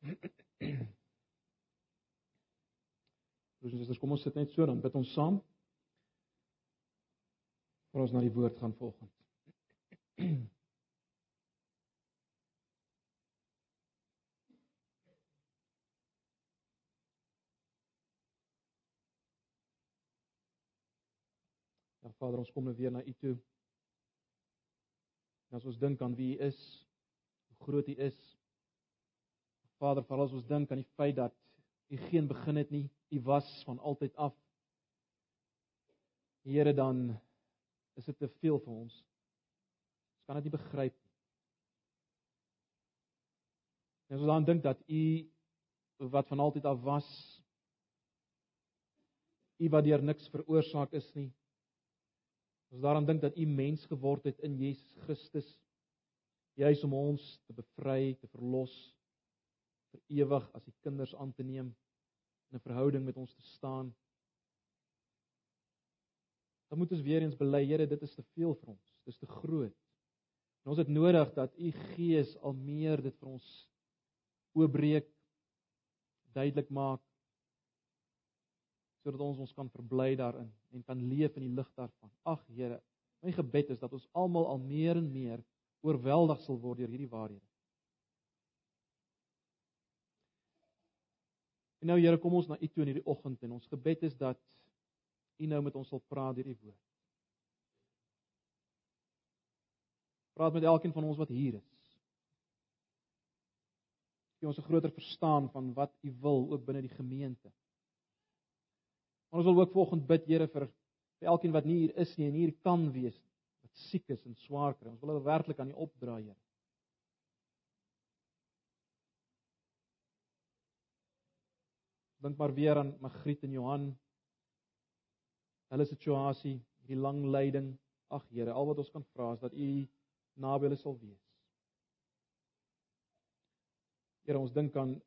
Broers en susters, kom ons sit net so dan bid ons saam. Vir ons na die woord gaan volgens. Ja Vader, ons kom nou weer na U toe. En as ons dink aan wie U is, hoe groot U is. Vader, veral as ons dink aan die feit dat U geen begin het nie, U was van altyd af. Here, dan is dit te veel vir ons. Ons kan dit nie begryp nie. En as ons dan dink dat U wat van altyd af was, U wat deur niks veroorsaak is nie, Ons daaraan dink dat U mens geword het in Jesus Christus, juis om ons te bevry, te verlos vir ewig as U kinders aan te neem in 'n verhouding met ons te staan. Dan moet ons weer eens bely, Here, dit is te veel vir ons. Dit is te groot. En ons het nodig dat U Gees al meer dit vir ons oopbreek, duidelik maak sodat ons ons kan verbly daarin en kan leef in die lig daarvan. Ag Here, my gebed is dat ons almal al meer en meer oorweldig sal word deur hierdie waarhede. En nou Here, kom ons na U toe in hierdie oggend en ons gebed is dat U nou met ons sal praat deur die woord. Praat met elkeen van ons wat hier is. Gee ons 'n groter verstaan van wat U wil ook binne die gemeente. Maar ons wil ook volgens bid Here vir vir elkeen wat nie hier is nie en hier kan wees wat siek is en swaar kry. Ons wil hulle werklik aan U opdra, Here. Dink maar weer aan Magriet en Johan. Hulle situasie, hierdie lang lyding. Ag Here, al wat ons kan vra is dat U naby hulle sal wees. Here, ons dink aan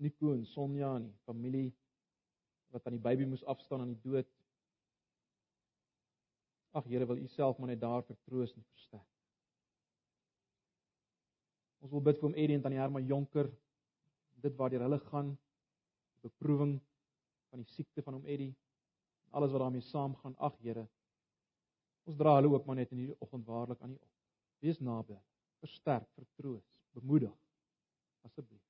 Nico en Sonja en die familie wat aan die baby moes afstaan aan die dood. Ag Here, wil U self maar net daar vertroos en versterk. Ons wil bid vir hom Eddie en tannie Herma Jonker. Dit waar hulle gaan, beproewing van die siekte van hom Eddie en alles wat daarmee saamgaan. Ag Here, ons dra hulle ook maar net in hierdie oggend waarlik aan U op. Wees naby. Versterk, vertroos, bemoedig asseblief.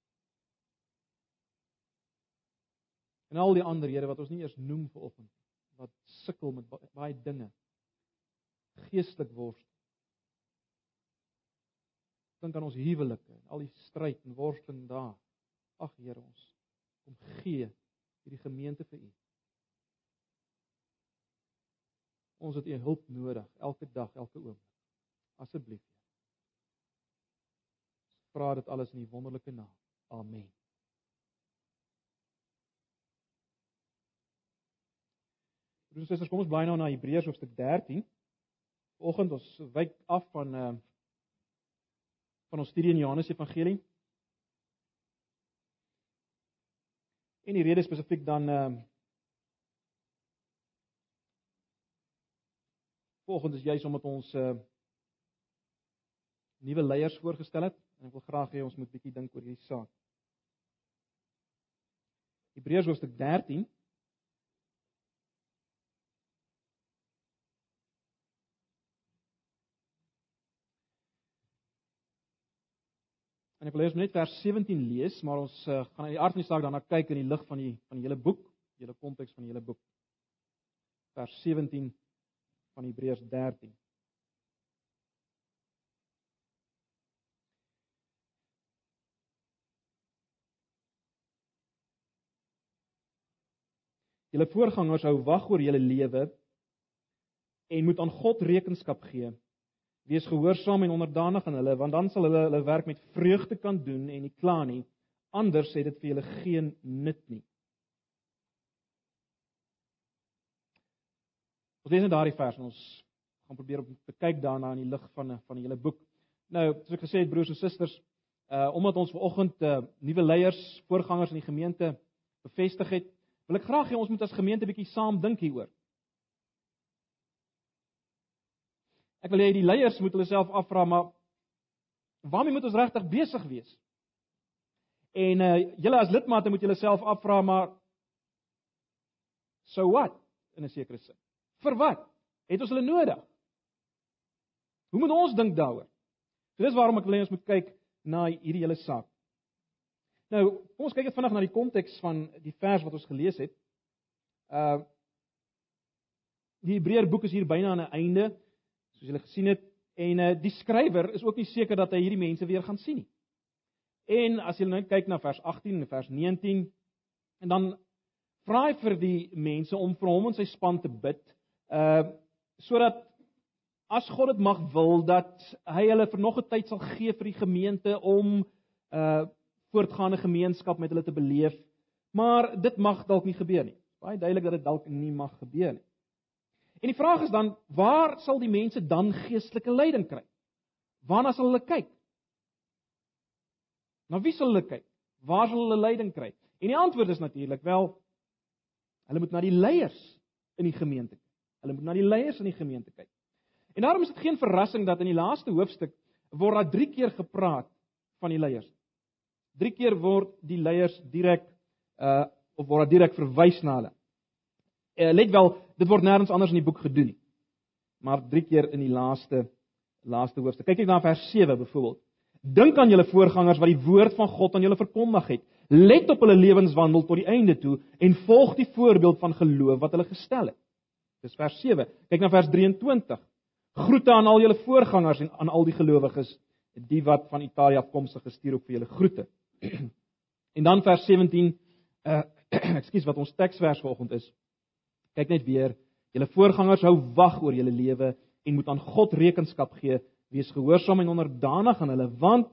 En al die ander Here wat ons nie eers noem vir oggend wat sukkel met baie dinge. Geestelik worstel. Dink aan ons huwelike en al die stryd en worsteling daar. Ag Here ons kom gee hierdie gemeente vir U. Ons het U hulp nodig elke dag, elke oomblik. Asseblief. Vra dit alles in U wonderlike naam. Amen. En susters, kom ons bly nou na Hebreërs hoofstuk 13. Vanoggend ons wyk af van uh van ons studie in Johannes Evangelie. En die rede spesifiek dan uh Volgens is juis omdat ons uh nuwe leiers voorgestel het en ek wil graag hê ons moet bietjie dink oor hierdie saak. Hebreërs hoofstuk 13 En ek wil eers net vers 17 lees, maar ons uh, gaan aan die aard van die saak daarna kyk in die lig van die van die hele boek, die hele konteks van die hele boek. Vers 17 van Hebreërs 13. Julle voorgangers hou wag oor julle lewe en moet aan God rekenskap gee Wees gehoorsaam en onderdanig aan hulle, want dan sal hulle hulle werk met vreugde kan doen en nie kla nie. Anders sê dit vir julle geen nut nie. Ons lees net daardie vers en ons gaan probeer om te kyk daarna in die lig van van die hele boek. Nou, soos ek gesê het broers en susters, uh omdat ons vanoggend uh nuwe leiers, voorgangers in die gemeente bevestig het, wil ek graag hê ons moet as gemeente bietjie saam dink hieroor. Ek wil hê die leiers moet hulle self afvra maar waarmee moet ons regtig besig wees? En uh julle as lidmate moet julle self afvra maar so wat in 'n sekere sin. Vir wat? Het ons hulle nodig? Hoe moet ons dink daaroor? So dis waarom ek wil hê ons moet kyk na hierdie hele saak. Nou, kom ons kyk net vinnig na die konteks van die vers wat ons gelees het. Uh die Hebreër boek is hier byna aan 'n einde, soos julle gesien het, en uh die skrywer is ook nie seker dat hy hierdie mense weer gaan sien nie. En as jy nou kyk na vers 18 en vers 19 en dan vra hy vir die mense om vir hom en sy span te bid, uh sodat as God dit mag wil dat hy hulle vir nog 'n tyd sal gee vir die gemeente om uh voortgaande gemeenskap met hulle te beleef. Maar dit mag dalk nie gebeur nie. Baie duidelik dat dit dalk nie mag gebeur nie. En die vraag is dan, waar sal die mense dan geestelike leiding kry? Waarna sal hulle kyk? Na wie sal hulle kyk? Waar sal hulle leiding kry? En die antwoord is natuurlik wel hulle moet na die leiers in die gemeente kyk. Hulle moet na die leiers in die gemeente kyk. En daarom is dit geen verrassing dat in die laaste hoofstuk word daar 3 keer gepraat van die leiers. 3 keer word die leiers direk uh of word direk verwys na hulle. Uh, let wel, dit word nêrens anders in die boek gedoen nie. Maar 3 keer in die laaste laaste hoofstuk. Kyk net na vers 7 byvoorbeeld. Dink aan julle voorgangers wat die woord van God aan julle verkondig het. Let op hulle lewenswandel tot die einde toe en volg die voorbeeld van geloof wat hulle gestel het. Dis vers 7. Kyk na vers 23. Groete aan al julle voorgangers en aan al die gelowiges, die wat van Italië afkomstig gestuur op vir julle groete. en dan vers 17, uh ekskuus wat ons teksvers vanoggend is. Kyk net weer, julle voorgangers hou wag oor julle lewe en moet aan God rekenskap gee wees gehoorsaam en onderdanig aan hulle want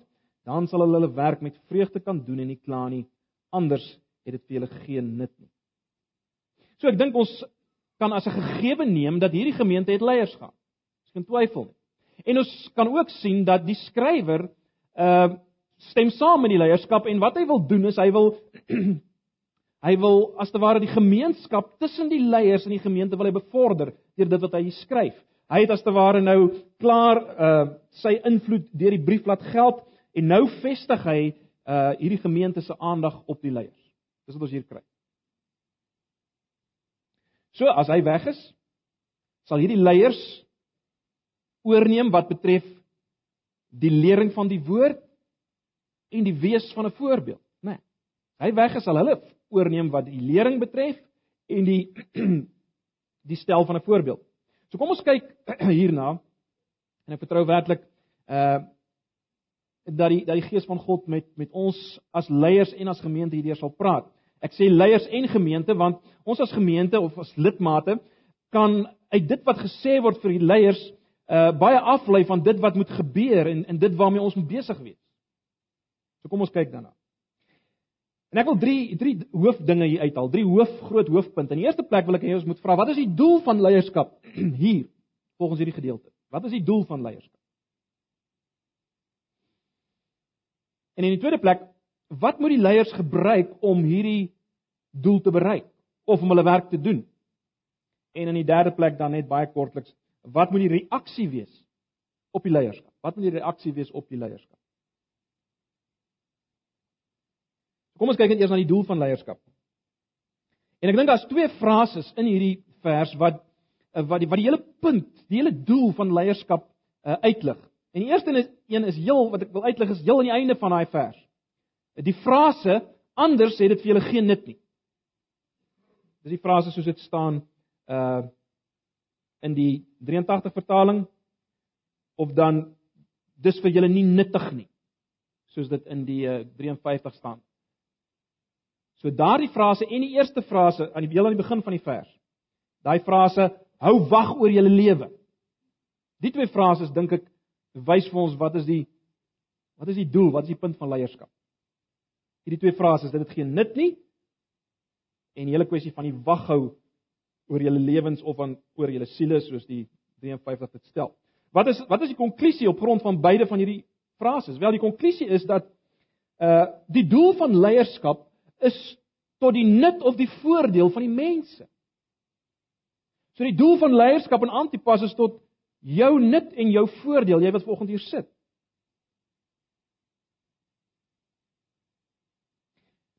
dan sal hulle hulle werk met vreugde kan doen en nie kla nie anders het dit vir hulle geen nut nie. So ek dink ons kan as 'n gegewe neem dat hierdie gemeente het leiers gehad. Dis geen twyfel nie. En ons kan ook sien dat die skrywer uh stem saam met die leierskap en wat hy wil doen is hy wil hy wil as te ware die gemeenskap tussen die leiers in die gemeente wil hy bevorder deur dit wat hy skryf. Hy het as te ware nou klaar uh sy invloed deur die brief laat geld en nou vestig hy uh hierdie gemeente se aandag op die leiers. Dis wat ons hier kry. So as hy weg is, sal hierdie leiers oorneem wat betref die lering van die woord en die wees van 'n voorbeeld, né? Nee, hy weg is sal hulle oorneem wat die lering betref en die die stel van 'n voorbeeld. So kom ons kyk hierna en ek vertrou werklik uh dat die dat die gees van God met met ons as leiers en as gemeente hierdeur sal praat. Ek sê leiers en gemeente want ons as gemeente of as lidmate kan uit dit wat gesê word vir die leiers uh baie aflei van dit wat moet gebeur en en dit waarmee ons moet besig wees. So kom ons kyk daarna. En ek wil drie drie hoofdinge hier uithaal, drie hoof groot hoofpunte. In die eerste plek wil ek hê ons moet vra, wat is die doel van leierskap hier volgens hierdie gedeelte? Wat is die doel van leierskap? En in die tweede plek, wat moet die leiers gebruik om hierdie doel te bereik of om hulle werk te doen? En in die derde plek dan net baie kortliks, wat moet die reaksie wees op die leierskap? Wat moet die reaksie wees op die leierskap? Kom ons kyk net eers na die doel van leierskap. En ek dink daar's twee frases in hierdie vers wat eh, wat die wat die hele punt, die hele doel van leierskap uh, uitlig. En die eerste is een is heel wat ek wil uitlig is heel aan die einde van daai vers. Die frase anders sê dit vir julle geen nut nie. Dis die frase soos dit staan uh in die 83 vertaling of dan dis vir julle nie nuttig nie soos dit in die uh, 53 staan. So daardie frase en die eerste frase aan die heel aan die begin van die vers. Daai frase hou wag oor julle lewe. Die twee frases dink ek wys vir ons wat is die wat is die doel, wat is die punt van leierskap? Hierdie twee frases, dit het geen nut nie. En die hele kwessie van die waghou oor julle lewens of aan oor julle siele soos die 53 dit stel. Wat is wat is die konklusie op grond van beide van hierdie frases? Wel die konklusie is dat uh die doel van leierskap is tot die nut of die voordeel van die mense. So die doel van leierskap en Antipas is tot jou nut en jou voordeel, jy wat vanoggend hier sit.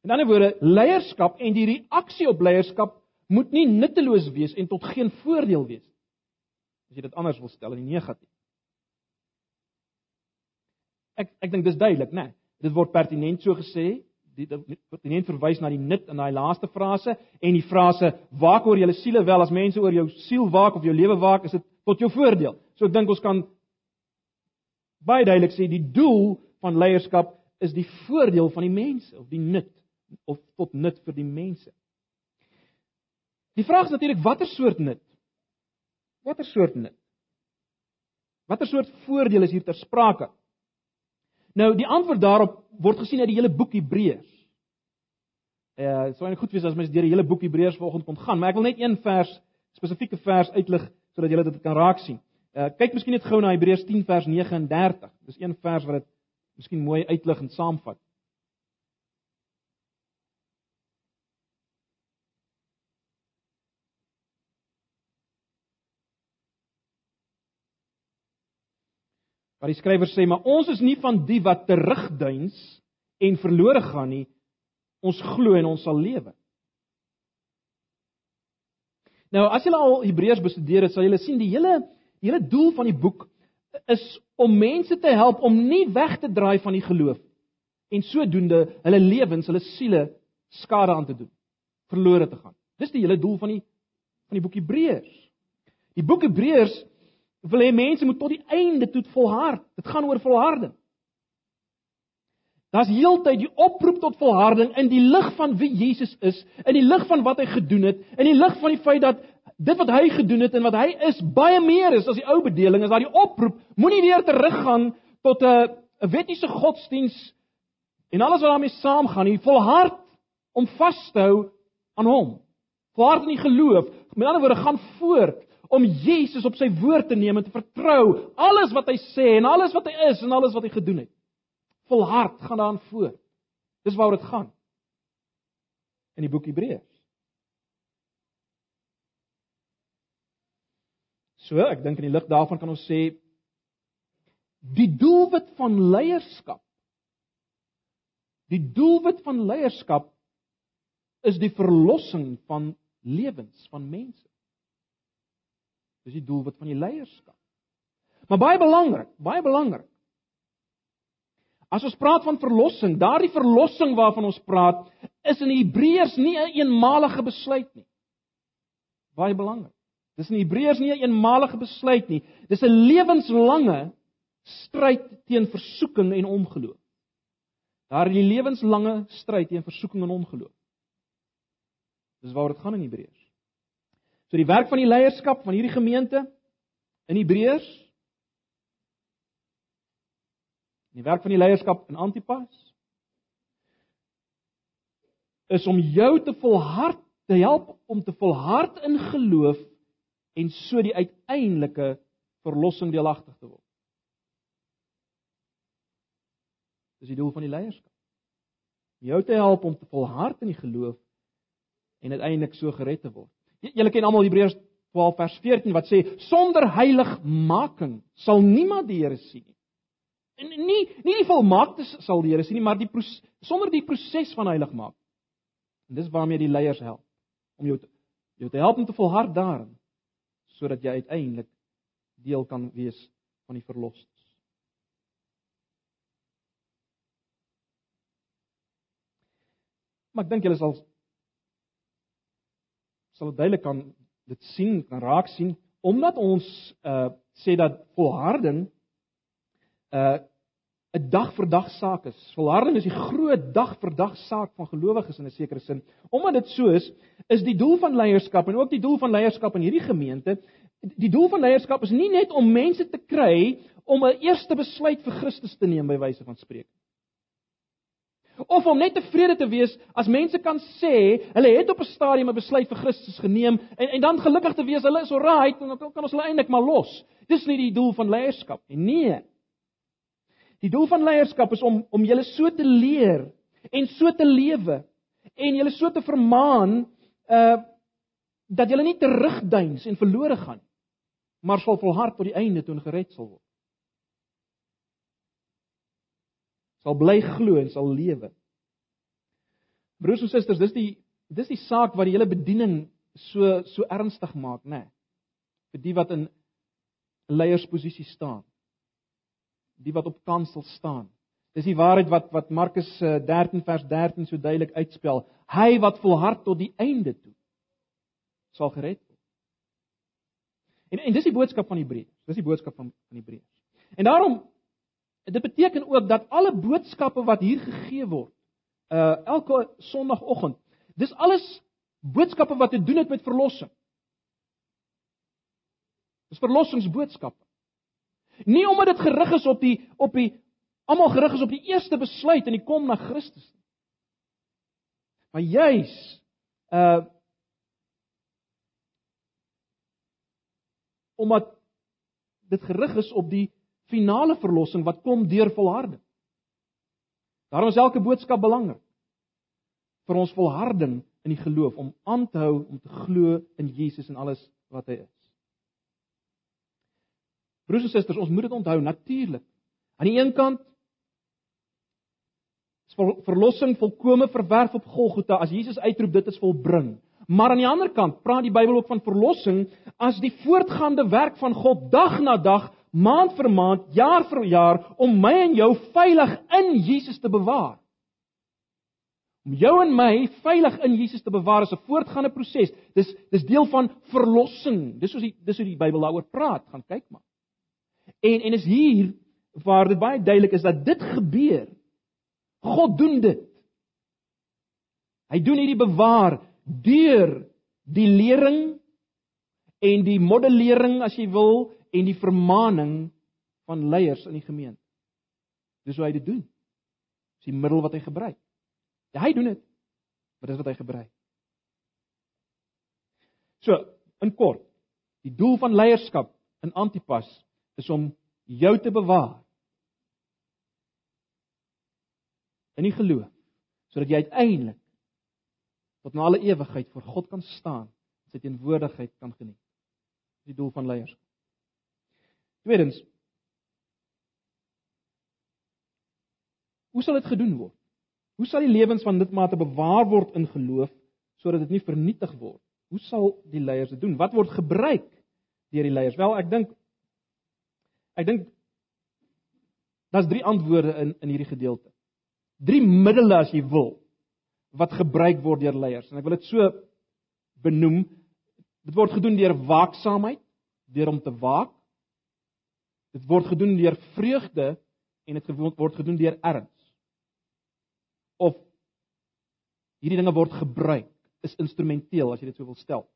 In ander woorde, leierskap en die reaksie op leierskap moet nie nutteloos wees en tot geen voordeel wees nie. As jy dit anders wil stel in die negatief. Ek ek dink dis duidelik, né? Nee. Dit word pertinent so gesê, die pertinent verwys na die nut in daai laaste frase en die frase waak oor julle siele wel as mense oor jou siel waak of jou lewe waak, is dit tot jou voordeel. So ek dink ons kan baie duidelik sê die doel van leierskap is die voordeel van die mense of die nut of tot nut vir die mense. Die vraag is natuurlik watter soort nut? Watter soort nut? Watter soort voordeel is hier ter sprake? Nou die antwoord daarop word gesien uit die hele boek Hebreërs. Eh uh, sou net goed wees as mens deur die hele boek Hebreërs vanoggend kon gaan, maar ek wil net een vers, spesifieke vers uitlig sodat julle dit kan raak sien. Eh uh, kyk miskien net gou na Hebreërs 10 vers 39. Dis een vers wat dit miskien mooi uitlig en saamvat. Waar die skrywer sê, maar ons is nie van die wat terugduins en verlore gaan nie. Ons glo en ons sal lewe. Nou, as julle al Hebreërs bestudeer het, sal julle sien die hele die hele doel van die boek is om mense te help om nie weg te draai van die geloof en sodoende hulle lewens, hulle siele skade aan te doen, verlore te gaan. Dis die hele doel van die van die boek Hebreërs. Die boek Hebreërs wil hê mense moet tot die einde toe volhard. Dit gaan oor volharding. Daar's heeltyd die oproep tot volharding in die lig van wie Jesus is, in die lig van wat hy gedoen het, in die lig van die feit dat dit wat hy gedoen het en wat hy is baie meer is as die ou bedeling, is daar die oproep, moenie weer teruggaan tot 'n 'n wettiese godsdiens en alles wat daarmee saamgaan nie, volhard om vas te hou aan hom. Volhard in die geloof. Met ander woorde, gaan voort om Jesus op sy woord te neem en te vertrou alles wat hy sê en alles wat hy is en alles wat hy gedoen het. Volhard gaan daaraan voort. Dis waaroor dit gaan. In die boek Hebreërs. So, ek dink in die lig daarvan kan ons sê die doelwit van leierskap die doelwit van leierskap is die verlossing van lewens van mense. Dis die doelwit van die leierskap. Maar baie belangrik, baie belangrik. As ons praat van verlossing, daardie verlossing waarvan ons praat, is in Hebreërs nie 'n een eenmalige besluit nie. Baie belangrik. Dis in Hebreërs nie 'n een eenmalige besluit nie. Dis 'n lewenslange stryd teen versoeking en ongeloof. Daardie lewenslange stryd teen versoeking en ongeloof. Dis waaroor dit gaan in Hebreërs. So die werk van die leierskap van hierdie gemeente in Hebreërs die werk van die leierskap in Antipas is om jou te volhard te help om te volhard in geloof en so die uiteindelike verlossing deelagtig te word. Dis die doel van die leierskap. Jou te help om te volhard in die geloof en uiteindelik so gered te word. Julle ken almal Hebreërs 12 vers 14 wat sê sonder heiligmaking sal niemand die Here sien nie. En nie nie die volmaaktes sal die Here sien nie, maar die sonder die proses van heiligmaking. En dis waarmee die leiers help om jou te, jou te help om te volhard daarin sodat jy uiteindelik deel kan wees van die verlossing. Maar ek dink julle sal sal dit duidelik kan dit sien, kan raak sien omdat ons uh sê dat volharding uh 'n dag vir dag saak is. Volharding is die groot dag vir dag saak van gelowiges in 'n sekere sin. Omdat dit so is, is die doel van leierskap en ook die doel van leierskap in hierdie gemeente, die doel van leierskap is nie net om mense te kry om 'n eerste besluit vir Christus te neem by wyse van spreek. Of om net tevrede te wees as mense kan sê hulle het op 'n stadium 'n besluit vir Christus geneem en en dan gelukkig te wees hulle is alright en dan kan ons hulle eintlik maar los. Dis nie die doel van leierskap nie. Nee. Die doel van leierskap is om om julle so te leer en so te lewe en julle so te vermaan uh dat julle nie terugduins en verlore gaan maar sal volhard tot die einde toe en gered sal word. Sal bly glo en sal lewe. Broers en susters, dis die dis die saak wat die hele bediening so so ernstig maak, né? Nee, vir die wat in leiersposisie staan. Die wat op kansel staan. Dis die waarheid wat wat Markus 13 eh, vers 13 so duidelik uitspel. Hy wat volhard tot die einde toe sal gered word. En en dis die boodskap van Hebreërs. Dis die boodskap van van Hebreërs. En daarom dit beteken ook dat alle boodskappe wat hier gegee word, uh elke Sondagoggend, dis alles boodskappe wat te doen het met verlossing. Dis verlossingsboodskappe. Nie omdat dit gerig is op die op die almal gerig is op die eerste besluit en die kom na Christus nie. Maar juis uh omdat dit gerig is op die finale verlossing wat kom deur volharding. Daarom is elke boodskap belangrik vir ons volharding in die geloof om aan te hou om te glo in Jesus en alles wat hy is. Broers en susters, ons moet dit onthou natuurlik. Aan die een kant is verlossing volkome verwerf op Golgotha as Jesus uitroep dit is volbring. Maar aan die ander kant praat die Bybel ook van verlossing as die voortgaande werk van God dag na dag, maand vir maand, jaar vir jaar om my en jou veilig in Jesus te bewaar. Om jou en my veilig in Jesus te bewaar is 'n voortgaande proses. Dis dis deel van verlossing. Dis soos die dis hoe die Bybel daaroor praat. Gaan kyk maar. En en is hier waar dit baie duidelik is dat dit gebeur. God doen dit. Hy doen hierdie bewaar deur die lering en die modellering as jy wil en die vermaaning van leiers in die gemeente. Dis hoe hy dit doen. Dis die middel wat hy gebruik. Ja, hy doen dit. Maar dis wat hy gebruik. So, in kort, die doel van leierskap in Antipas is om jou te bewaar in die geloof sodat jy uiteindelik tot na alle ewigheid voor God kan staan en sy teenwoordigheid kan geniet. Dis die doel van leierskap. Tweedens Hoe sal dit gedoen word? Hoe sal die lewens van lidmate bewaar word in geloof sodat dit nie vernietig word? Hoe sal die leiers dit doen? Wat word gebruik deur die leiers? Wel, ek dink Ek dink daar's drie antwoorde in in hierdie gedeelte. Drie middele as jy wil wat gebruik word deur leiers en ek wil dit so benoem. Dit word gedoen deur waaksaamheid, deur om te waak. Dit word gedoen deur vreugde en dit word gedoen deur erns. Of hierdie dinge word gebruik is instrumenteel as jy dit so wil stel.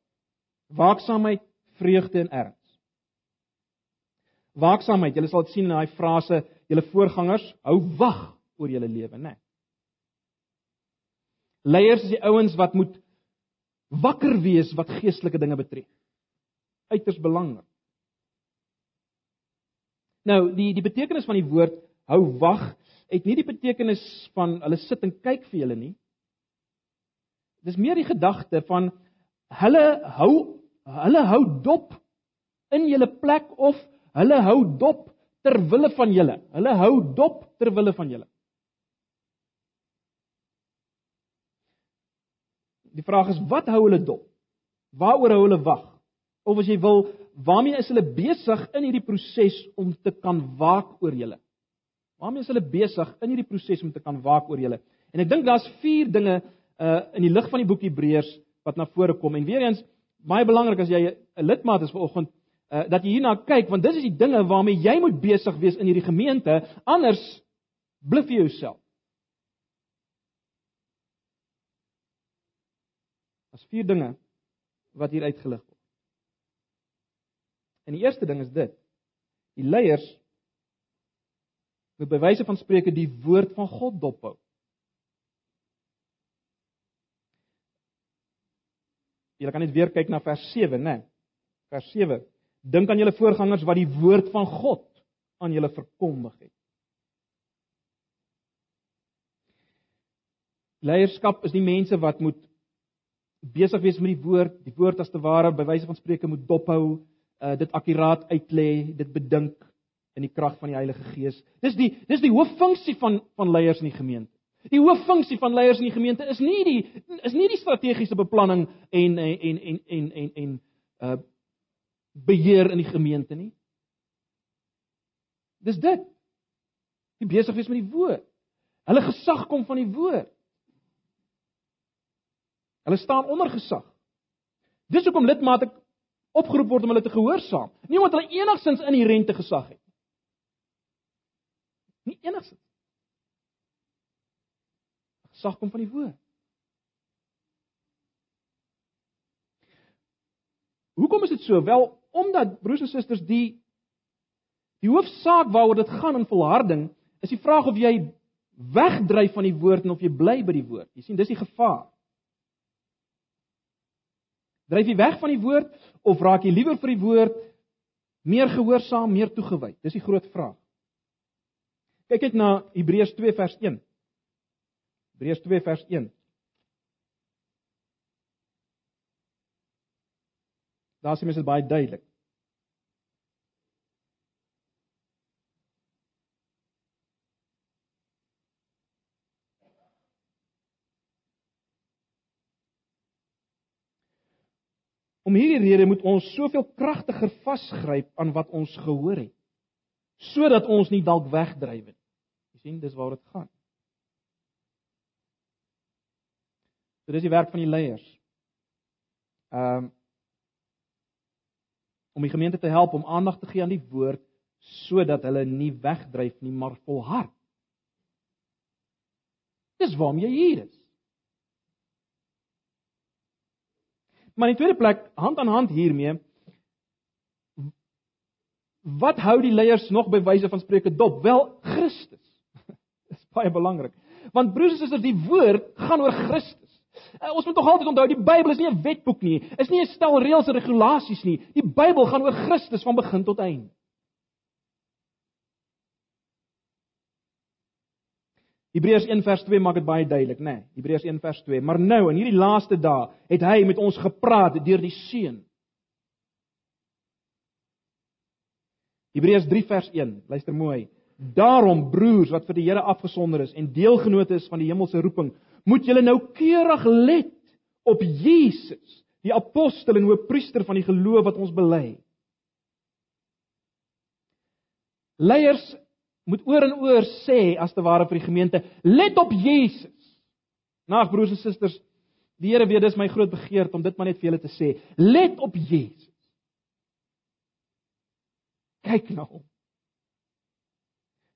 Waaksaamheid, vreugde en erns waaksaamheid. Julle sal dit sien in daai frase, julle voorgangers hou wag oor julle lewe, né? Nee. Leiers is die ouens wat moet wakker wees wat geestelike dinge betref. Uiters belangrik. Nou, die die betekenis van die woord hou wag het nie die betekenis van hulle sit en kyk vir julle nie. Dis meer die gedagte van hulle hou hulle hou dop in julle plek of Hulle hou dop ter wille van julle. Hulle hou dop ter wille van julle. Die vraag is wat hou hulle dop? Waaroor hou hulle wag? Of as jy wil, waarmee is hulle besig in hierdie proses om te kan waak oor julle? Waarmee is hulle besig in hierdie proses om te kan waak oor julle? En ek dink daar's vier dinge uh in die lig van die boek Hebreërs wat na vore kom. En weer eens, baie belangrik as jy 'n lidmaat is vanoggend, uh, dat jy hierna kyk want dit is die dinge waarmee jy moet besig wees in hierdie gemeente anders bluf jy jouself. As vier dinge wat hier uitgelig. En die eerste ding is dit. Die leiers moet by wyse van spreuke die woord van God dophou. Jy kan net weer kyk na vers 7, né? Vers Dink aan julle voorgangers wat die woord van God aan julle verkondig het. Leierskap is nie mense wat moet besig wees met die woord, die woord as te ware by wyse van spreuke moet dophou, uh, dit akkuraat uitlê, dit bedink in die krag van die Heilige Gees. Dis die dis die hooffunksie van van leiers in die gemeente. Die hooffunksie van leiers in die gemeente is nie die is nie die strategiese beplanning en en en en en en, en uh beheer in die gemeente nie. Dis dit. Die besig wees met die woord. Hulle gesag kom van die woord. Hulle staan onder gesag. Dis hoekom lidmate opgeroep word om hulle te gehoorsaam. Nie omdat hulle enigsins inherente gesag het nie. Nie enigsins. Gesag kom van die woord. Hoekom is dit so? Wel, omdat broers en susters die die hoofsaak waaroor dit gaan in volharding is die vraag of jy wegdryf van die woord en of jy bly by die woord. Jy sien, dis die gevaar. Dryf jy weg van die woord of raak jy liewer vir die woord meer gehoorsaam, meer toegewy? Dis die groot vraag. Kyk net na Hebreërs 2 vers 1. Hebreërs 2 vers 1. Daar sien mens dit baie duidelik. Om hierdie rede moet ons soveel kragtiger vasgryp aan wat ons gehoor het, sodat ons nie dalk wegdryf nie. Sien, dis waar dit gaan. So dis die werk van die leiers. Ehm um, om die gemeente te help om aandag te gee aan die woord sodat hulle nie wegdryf nie, maar volhard. Dis waarom jy hier is. Maar in tweede plek, hand aan hand hiermee, wat hou die leiers nog by wyse van spreuke dop? Wel Christus. Dis baie belangrik. Want broers en susters, die woord gaan oor Christus. Uh, ons moet tog altyd onthou die Bybel is nie 'n wetboek nie. Is nie 'n stel reëls en regulasies nie. Die Bybel gaan oor Christus van begin tot einde. Hebreërs 1 vers 2 maak dit baie duidelik, né? Nee, Hebreërs 1 vers 2. Maar nou in hierdie laaste dae het hy met ons gepraat deur die Seun. Hebreërs 3 vers 1. Luister mooi. Daarom broers wat vir die Here afgesonder is en deelgenote is van die hemelse roeping, moet julle nou keurig let op Jesus, die apostel en hoofpriester van die geloof wat ons bely. Leiers moet oor en oor sê as te ware vir die gemeente, let op Jesus. Nag broers en susters, die Here weet dis my groot begeerte om dit maar net vir julle te sê. Let op Jesus. Kyk na hom.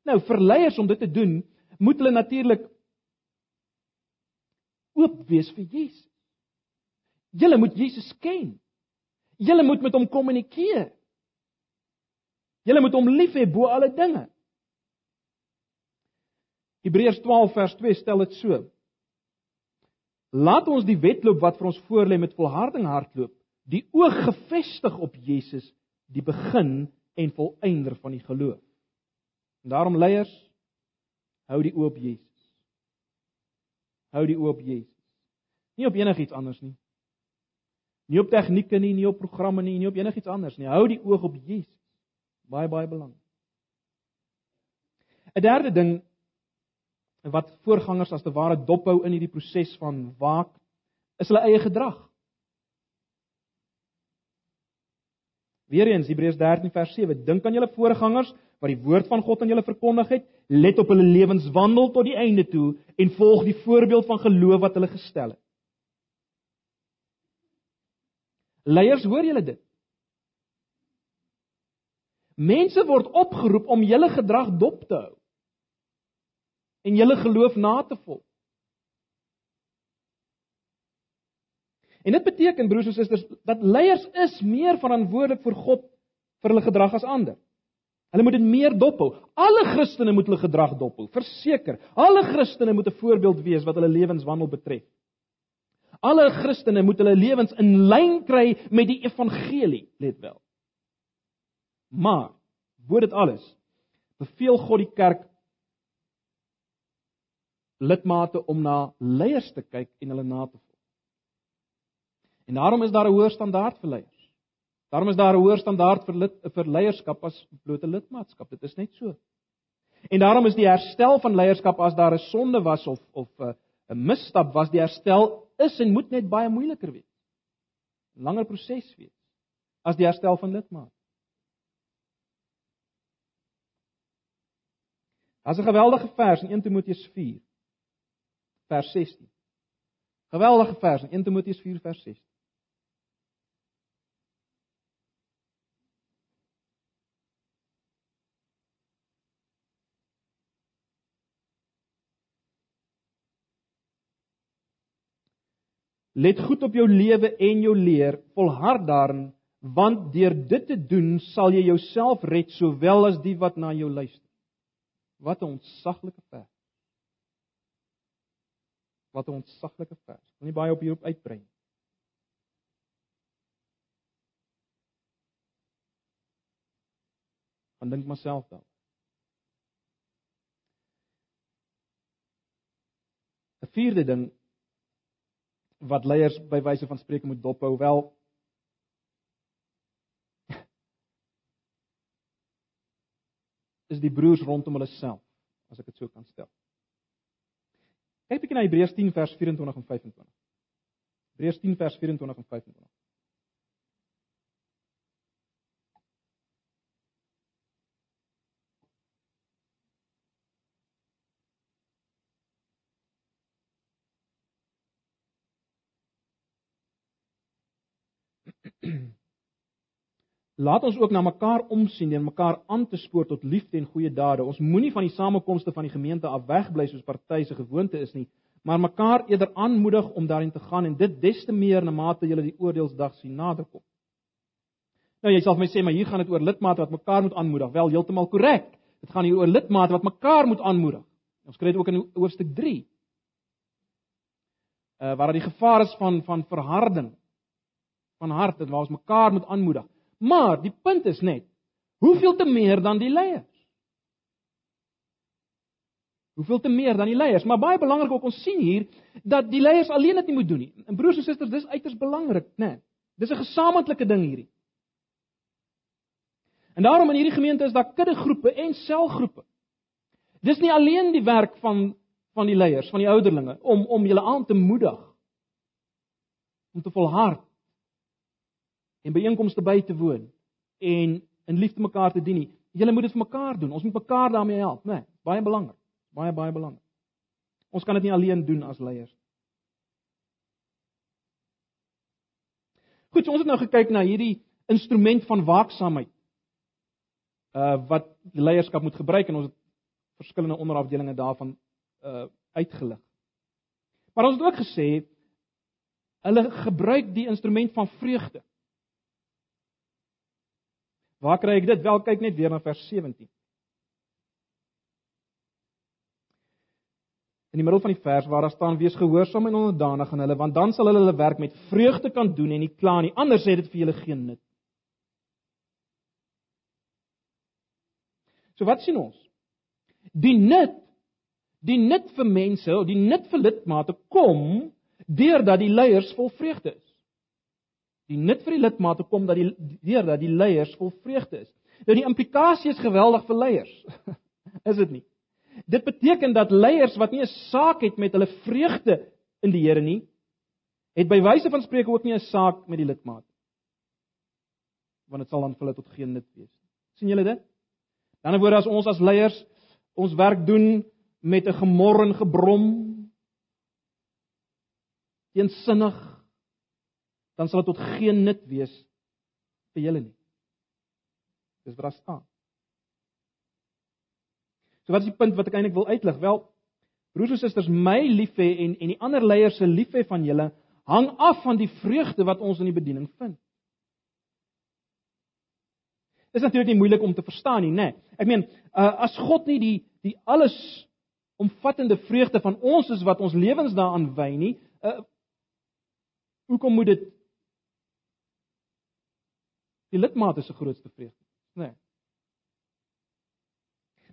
Nou vir leiers om dit te doen, moet hulle natuurlik oop wees vir Jesus. Julle moet Jesus ken. Julle moet met hom kommunikeer. Julle moet hom lief hê bo alle dinge. Hebreërs 12 vers 2 stel dit so. Laat ons die wedloop wat vir ons voorlê met volharding hardloop, die oog gefestig op Jesus, die begin en volëinder van die geloof. En daarom leiers, hou die oop Jesus. Hou die oop Jesus. Nie op enigiets anders nie. Nie op tegnieke nie, nie op programme nie, nie op enigiets anders nie. Hou die oog op Jesus. Baie baie belangrik. 'n Derde ding wat voorgangers as te ware dophou in hierdie proses van waak is hulle eie gedrag. Weereens Hebreërs 13 vers 7 dink aan julle voorgangers wat die woord van God aan julle verkondig het, let op hulle lewenswandel tot die einde toe en volg die voorbeeld van geloof wat hulle gestel het. Leiers, hoor julle dit? Mense word opgeroep om julle gedrag dop te hou en julle geloof na te volg. En dit beteken broers en susters dat leiers is meer verantwoordelik vir God vir hulle gedrag as ander. Hulle moet dit meer dophou. Alle Christene moet hulle gedrag dophou, verseker. Alle Christene moet 'n voorbeeld wees wat hulle lewenswandel betref. Alle Christene moet hulle lewens in lyn kry met die evangelie, let wel. Maar bo dit alles beveel God die kerk lidmate om na leiers te kyk en hulle na te volg. En daarom is daar 'n hoër standaard vir leiers. Daarom is daar 'n hoër standaard vir lid vir leierskap as blote lidmaatskap. Dit is net so. En daarom is die herstel van leierskap as daar 'n sonde was of of 'n 'n misstap was, die herstel is en moet net baie moeiliker wees. Langer proses wees as die herstel van lidmaat. Daar's 'n geweldige vers in 1 Timoteus 4 vers 16. Geweldige vers in 1 Timoteus 4 vers 16. Let goed op jou lewe en jou leer, volhard daarin, want deur dit te doen sal jy jouself red sowel as die wat na jou luister. Wat 'n ontsaglike vers. Wat 'n ontsaglike vers. Ek wil nie baie op hierop uitbrei nie. Gaan dink myself dan. 'n Vierde ding wat leiers by wyse van spreuke moet dophou wel is die broers rondom hulle self as ek dit so kan stel. Kyk bietjie na Hebreërs 10 vers 24 en 25. Hebreërs 10 vers 24 en 25. Laat ons ook na mekaar omsien en mekaar aan te spoor tot liefde en goeie dade. Ons moenie van die samekomste van die gemeente af wegbly soos party se gewoonte is nie, maar mekaar eerder aanmoedig om daarin te gaan en dit des te meer na mate jy die oordeelsdag sien naderkom. Nou jy sal vir my sê maar hier gaan dit oor lidmate wat mekaar moet aanmoedig. Wel heeltemal korrek. Dit gaan hier oor lidmate wat mekaar moet aanmoedig. Ons kry dit ook in hoofstuk 3. Uh waar daar die gevaar is van van verharding van hart en waar ons mekaar moet aanmoedig. Maar die punt is net, hoeveel te meer dan die leiers? Hoeveel te meer dan die leiers? Maar baie belangrik ook ons sien hier dat die leiers alleen dit nie moet doen nie. En broers en susters, dis uiters belangrik, né? Nee, dis 'n gesamentlike ding hierdie. En daarom in hierdie gemeente is daar kuddegroepe en selgroepe. Dis nie alleen die werk van van die leiers, van die ouderlinge om om julle aan te moedig om te volhard en byeenkomste by te woon en in liefde mekaar te dien nie. Julle moet dit vir mekaar doen. Ons moet mekaar daarmee help, né? Nee, baie belangrik. Baie baie belangrik. Ons kan dit nie alleen doen as leiers. Goed, so ons het nou gekyk na hierdie instrument van waaksaamheid. Uh wat leierskap moet gebruik en ons het verskillende onderafdelinge daarvan uh uitgelig. Maar ons het ook gesê hulle gebruik die instrument van vreugde. Waar kry ek dit? Wel kyk net weer na vers 17. In die middel van die vers waar daar staan wees gehoorsaam en onderdanig aan hulle want dan sal hulle hulle werk met vreugde kan doen en nie kla nie. Anders het dit vir julle geen nut. So wat sien ons? Die nut die nut vir mense, die nut vir lidmate kom deurdat die leiers vol vreugde is. Die nut vir die lidmate kom dat die deur dat die leiers vol vreugde is. Nou die implikasie is geweldig vir leiers. is dit nie? Dit beteken dat leiers wat nie 'n saak het met hulle vreugde in die Here nie, het by wyse van spreek ook nie 'n saak met die lidmate. Want dit sal dan vir hulle tot geen nut wees nie. sien julle dit? Dan word as ons as leiers ons werk doen met 'n gemor en gebrom, teensinnig dan sal dit tot geen nut wees vir julle nie. Dis wat daar staan. So wat is die punt wat ek eintlik wil uitlig? Wel, broers en susters, my liefhê en en die ander leiers se liefhê van julle hang af van die vreugde wat ons in die bediening vind. Dis natuurlik nie moeilik om te verstaan nie, né? Nee. Ek meen, uh, as God nie die die alles omvattende vreugde van ons is wat ons lewens daaraan wy nie, uh, hoekom moet dit die lidmate se grootste vreugde, nê. Nee.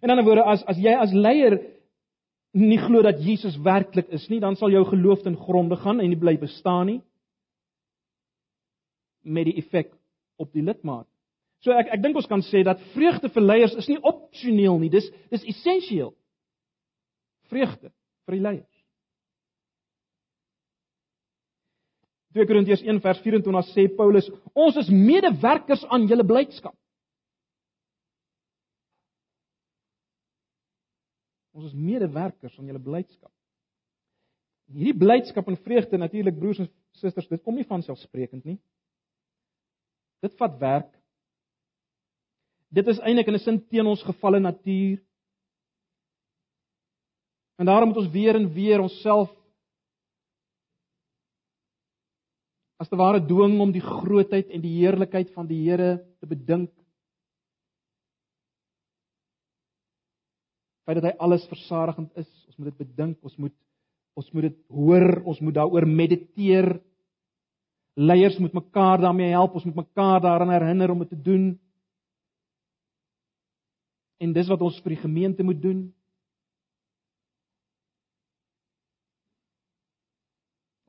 In ander woorde as as jy as leier nie glo dat Jesus werklik is nie, dan sal jou geloof ten gronde gaan en nie bly bestaan nie met die effek op die lidmaat. So ek ek dink ons kan sê dat vreugde vir leiers is nie opsioneel nie, dis dis essensieel. Vreugde vir die leiers. 2 Korintiërs 1 vers 24 sê Paulus, ons is medewerkers aan julle blydskap. Ons is medewerkers aan julle blydskap. Hierdie blydskap en vreugde natuurlik broers en susters, dit kom nie van selfsprekend nie. Dit vat werk. Dit is eintlik in 'n sin teen ons gefalle natuur. En daarom moet ons weer en weer onsself as te ware dwing om die grootheid en die heerlikheid van die Here te bedink. Feit dat hy alles versadigend is, ons moet dit bedink, ons moet ons moet dit hoor, ons moet daaroor mediteer. Leiers moet mekaar daarmee help, ons moet mekaar daaraan herinner om dit te doen. En dis wat ons vir die gemeente moet doen.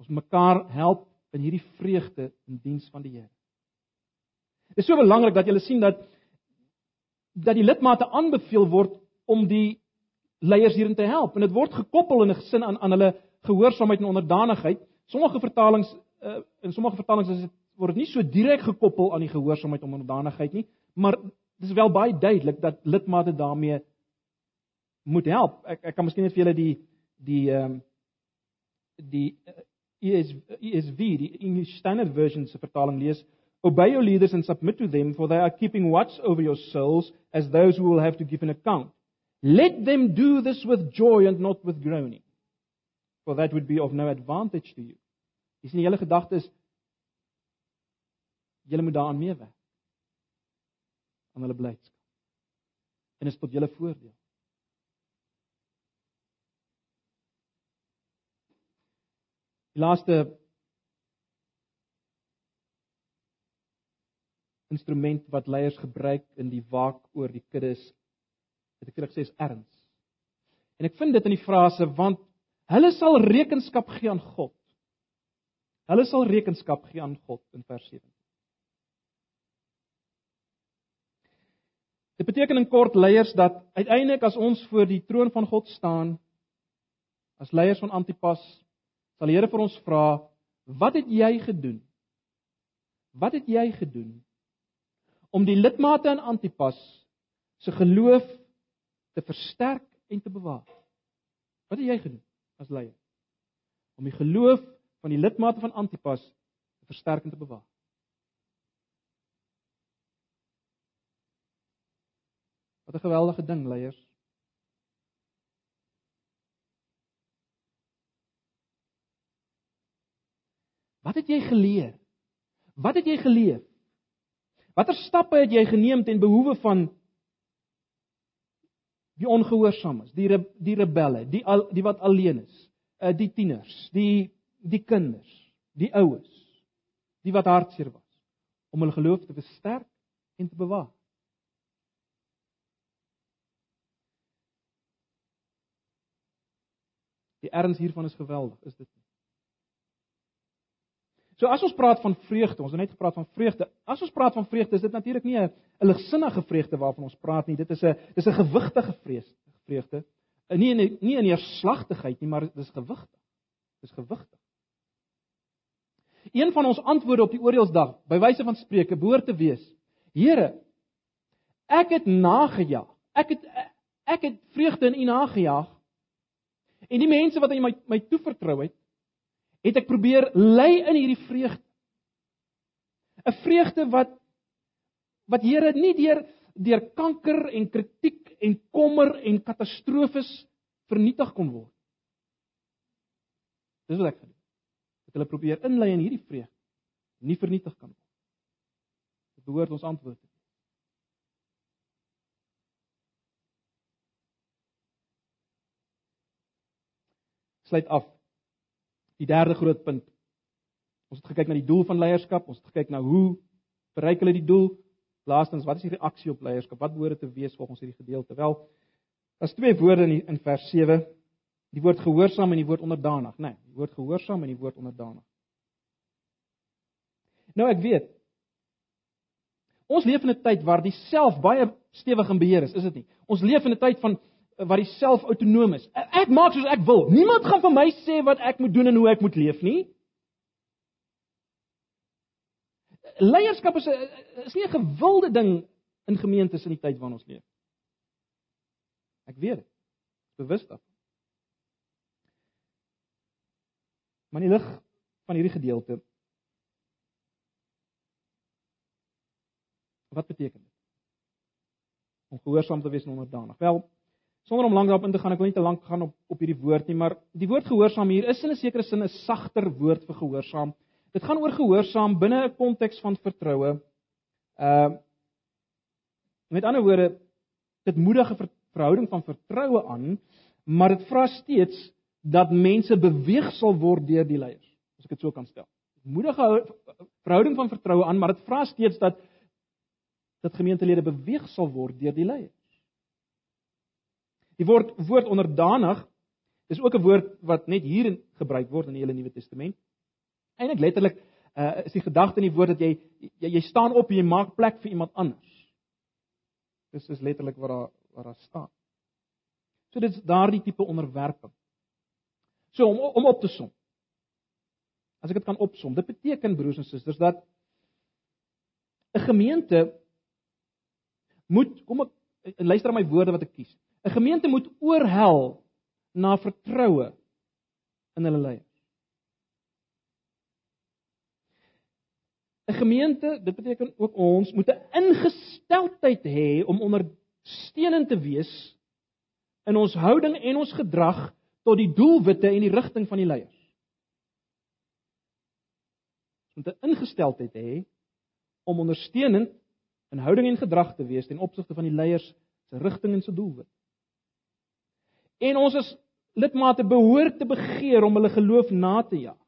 Ons mekaar help in hierdie vreugde in diens van die Here. Dit is so belangrik dat jy sien dat dat die lidmate aanbeveel word om die leiers hierin te help en dit word gekoppel in 'n gesin aan aan hulle gehoorsaamheid en onderdanigheid. Sommige vertalings uh, in sommige vertalings is dit word nie so direk gekoppel aan die gehoorsaamheid en onderdanigheid nie, maar dit is wel baie duidelik dat lidmate daarmee moet help. Ek ek kan miskien net vir julle die die ehm um, die ESV, ESV die English Standard Version se vertaling lees Obey your leaders and submit to them for they are keeping watch over your souls as those who will have to give an account. Let them do this with joy and not with groaning, for that would be of no advantage to you. Dis nie hele gedagte is julle moet daaraan meewerk aan hulle blydskap. En is tot julle voordeel. Laaste instrument wat leiers gebruik in die waak oor die kuddes het ek vir gesê is erns. En ek vind dit in die frase want hulle sal rekenskap gee aan God. Hulle sal rekenskap gee aan God in vers 7. Dit beteken in kort leiers dat uiteindelik as ons voor die troon van God staan as leiers van Antipas sal die Here vir ons vra wat het jy gedoen? Wat het jy gedoen om die lidmate in Antipas se geloof te versterk en te bewaar. Wat het jy gedoen as leier? Om die geloof van die lidmate van Antipas te versterk en te bewaar. Wat 'n geweldige ding leiers. Wat het jy geleer? Wat het jy geleef? Watter stappe het jy geneem ten behoewe van die ongehoorsaames, die die rebelle, die al, die wat alleen is, uh die tieners, die die kinders, die oues, die wat hartseer was om hulle geloof te versterk en te bewaar. Die erns hiervan is geweldig, is dit nie? So as ons praat van vreugde, ons het net gepraat van vreugde. As ons praat van vreugde, is dit natuurlik nie 'n ligsinnige vreugde waarvan ons praat nie. Dit is 'n dis 'n gewigtige vreugde. Nie in nie in neerslagtigheid nie, maar dis gewigtig. Dis gewigtig. Een van ons antwoorde op die oordeelsdag, by wyse van spreuke, behoort te wees: Here, ek het nagejaag. Ek het ek het vreugde in U nagejaag. En die mense wat aan my my toevertrou het, het ek probeer lei in hierdie vreugde. 'n Vreugde wat wat Here nie deur deur kanker en kritiek en kommer en katastrofes vernietig kon word. Dis wat ek gedoen. Dat hulle probeer inlei in hierdie vreugde nie vernietig kan word. Dit behoort ons antwoord te wees. Sluit af Die derde groot punt. Ons het gekyk na die doel van leierskap, ons het gekyk na hoe bereik hulle die doel? Laastens, wat is die reaksie op leierskap? Wat behoort te wees volgens hierdie gedeelte? Wel, daar's twee woorde in in vers 7. Die woord gehoorsaam en die woord onderdanig, né? Nee, die woord gehoorsaam en die woord onderdanig. Nou ek weet. Ons leef in 'n tyd waar die self baie stewig in beheer is, is dit nie? Ons leef in 'n tyd van die self autonoom is. Ek maak soos ek wil. Niemand gaan vir my sê wat ek moet doen en hoe ek moet leef nie. Leierskap is 'n is nie 'n gewilde ding in gemeentes in die tyd waarin ons leef. Ek weet dit. Bewus daarvan. Maar in die lig van hierdie gedeelte Wat beteken dit? Om gehoorsaam te wees en onderdanig. Wel, sonder om lank daarop in te gaan, ek wil nie te lank gaan op op hierdie woord nie, maar die woord gehoorsaam hier is in 'n sekere sin 'n sagter woord vir gehoorsaam. Dit gaan oor gehoorsaam binne 'n konteks van vertroue. Ehm uh, met ander woorde, dit moedig 'n verhouding van vertroue aan, maar dit vra steeds dat mense beweeg sal word deur die leiers, as ek dit so kan stel. Moedige verhouding van vertroue aan, maar dit vra steeds dat dat gemeentelede beweeg sal word deur die leiers. Die woord woord onderdanig is ook 'n woord wat net hier gebruik word in die hele Nuwe Testament. Eintlik letterlik uh, is die gedagte in die woord dat jy, jy jy staan op en jy maak plek vir iemand anders. Dis is letterlik wat daar wat daar staan. So dit is daardie tipe onderwerping. So om om op te som. As ek dit kan opsom, dit beteken broers en susters dat 'n gemeente moet kom ek luister na my woorde wat ek kies. 'n Gemeente moet oorhel na vertroue in hulle leiers. 'n Gemeente, dit beteken ook ons moet 'n ingesteldheid hê om ondersteunend te wees in ons houding en ons gedrag tot die doelwitte en die rigting van die leiers. Ons moet 'n ingesteldheid hê om ondersteunend in houding en gedrag te wees ten opsigte van die leiers se rigting en se doelwit. En ons as lidmate behoort te begeer om hulle geloof na te jaag.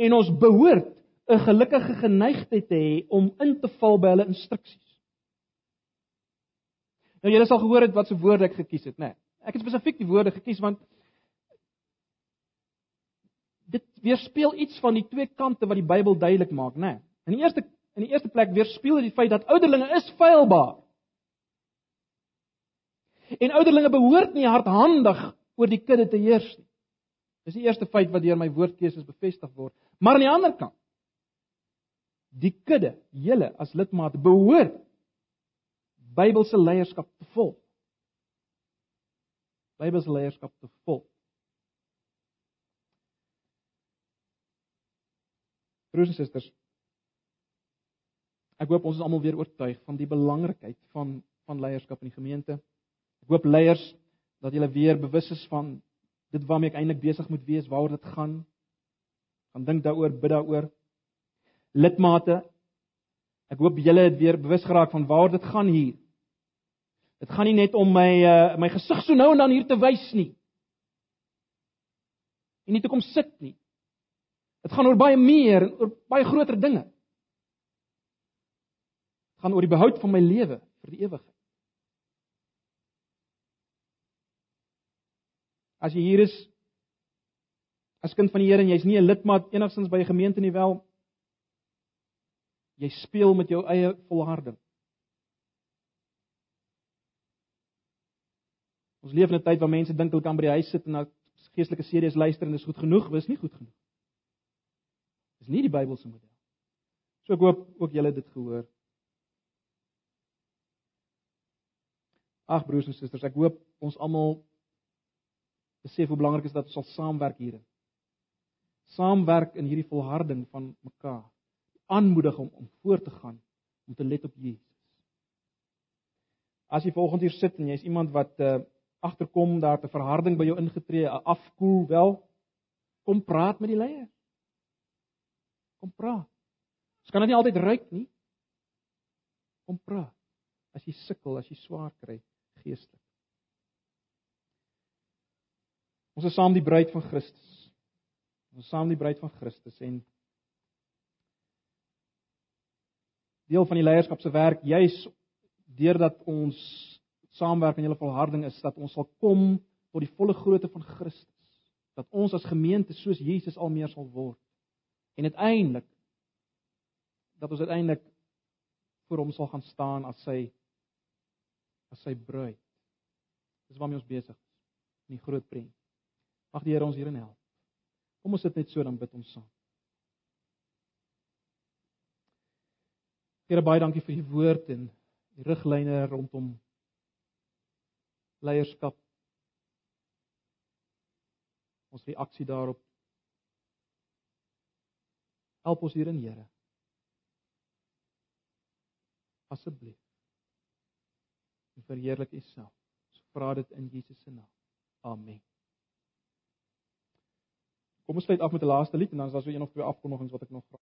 En ons behoort 'n gelukkige geneigtheid te hê om in te val by hulle instruksies. Nou julle sal gehoor het wat se woorde ek gekies het, né? Nee, ek het spesifiek die woorde gekies want dit weerspieël iets van die twee kante wat die Bybel duidelik maak, né? Nee. In die eerste In die eerste plek weerspieël dit die feit dat ouderlinge is feilbaar. En ouderlinge behoort nie hardhandig oor die kudde te heers nie. Dis die eerste feit wat deur my woordkeuses bevestig word. Maar aan die ander kant die kudde, julle as lidmate behoort Bybelse leierskap te volg. Bybelse leierskap te volg. Broers en susters, Ek hoop ons is almal weer oortuig van die belangrikheid van van leierskap in die gemeente. Ek hoop leiers dat julle weer bewus is van dit waarmee ek eintlik besig moet wees, waaroor dit gaan. Gaan dink daaroor, bid daaroor. Lidmate, ek hoop julle het weer bewus geraak van waaroor dit gaan hier. Dit gaan nie net om my uh, my gesig so nou en dan hier te wys nie. En nie te kom sit nie. Dit gaan oor baie meer, oor baie groter dinge gaan oor die behoud van my lewe vir die ewigheid. As jy hier is as kind van die Here en jy's nie 'n lidmaat enigstens by 'n gemeente nie wel jy speel met jou eie volharding. Ons leef in 'n tyd waar mense dink hulle kan by die huis sit en na geestelike series luister en dit is goed genoeg, dis nie goed genoeg. Dis nie die Bybelse model. So ek hoop ook julle het dit gehoor. Ag broers en susters, ek hoop ons almal besef hoe belangrik is dat ons sal saamwerk hierin. Saamwerk in hierdie volharding van mekaar. Aanmoedig om om voort te gaan om te let op Jesus. As jy volgende hier sit en jy's iemand wat uh agterkom daar te verharding by jou ingetree, afkoel wel, kom praat met die leier. Kom praat. Ons kan dit nie altyd ruik nie. Kom praat. As jy sukkel, as jy swaar kry, geestelik. Ons is saam die bruid van Christus. Ons is saam die bruid van Christus en deel van die leierskap se werk juis deurdat ons saamwerk in julle volharding is dat ons sal kom tot die volle grootte van Christus. Dat ons as gemeente soos Jesus al meer sal word. En uiteindelik dat ons uiteindelik voor hom sal gaan staan as sy as sy bruid. Dis waarmee ons besig is in die groot prent. Mag die Here ons hierin help. Kom ons sit net so dan bid ons saam. Here baie dankie vir u woord en die riglyne rondom leierskap. Ons reaksie daarop. Help ons hierin, Here. Asseblief. Verheerlik U self. Ons vra dit in Jesus se naam. Amen. Kom ons sluit af met 'n laaste lied en dan is daar so een of twee afkondigings wat ek nog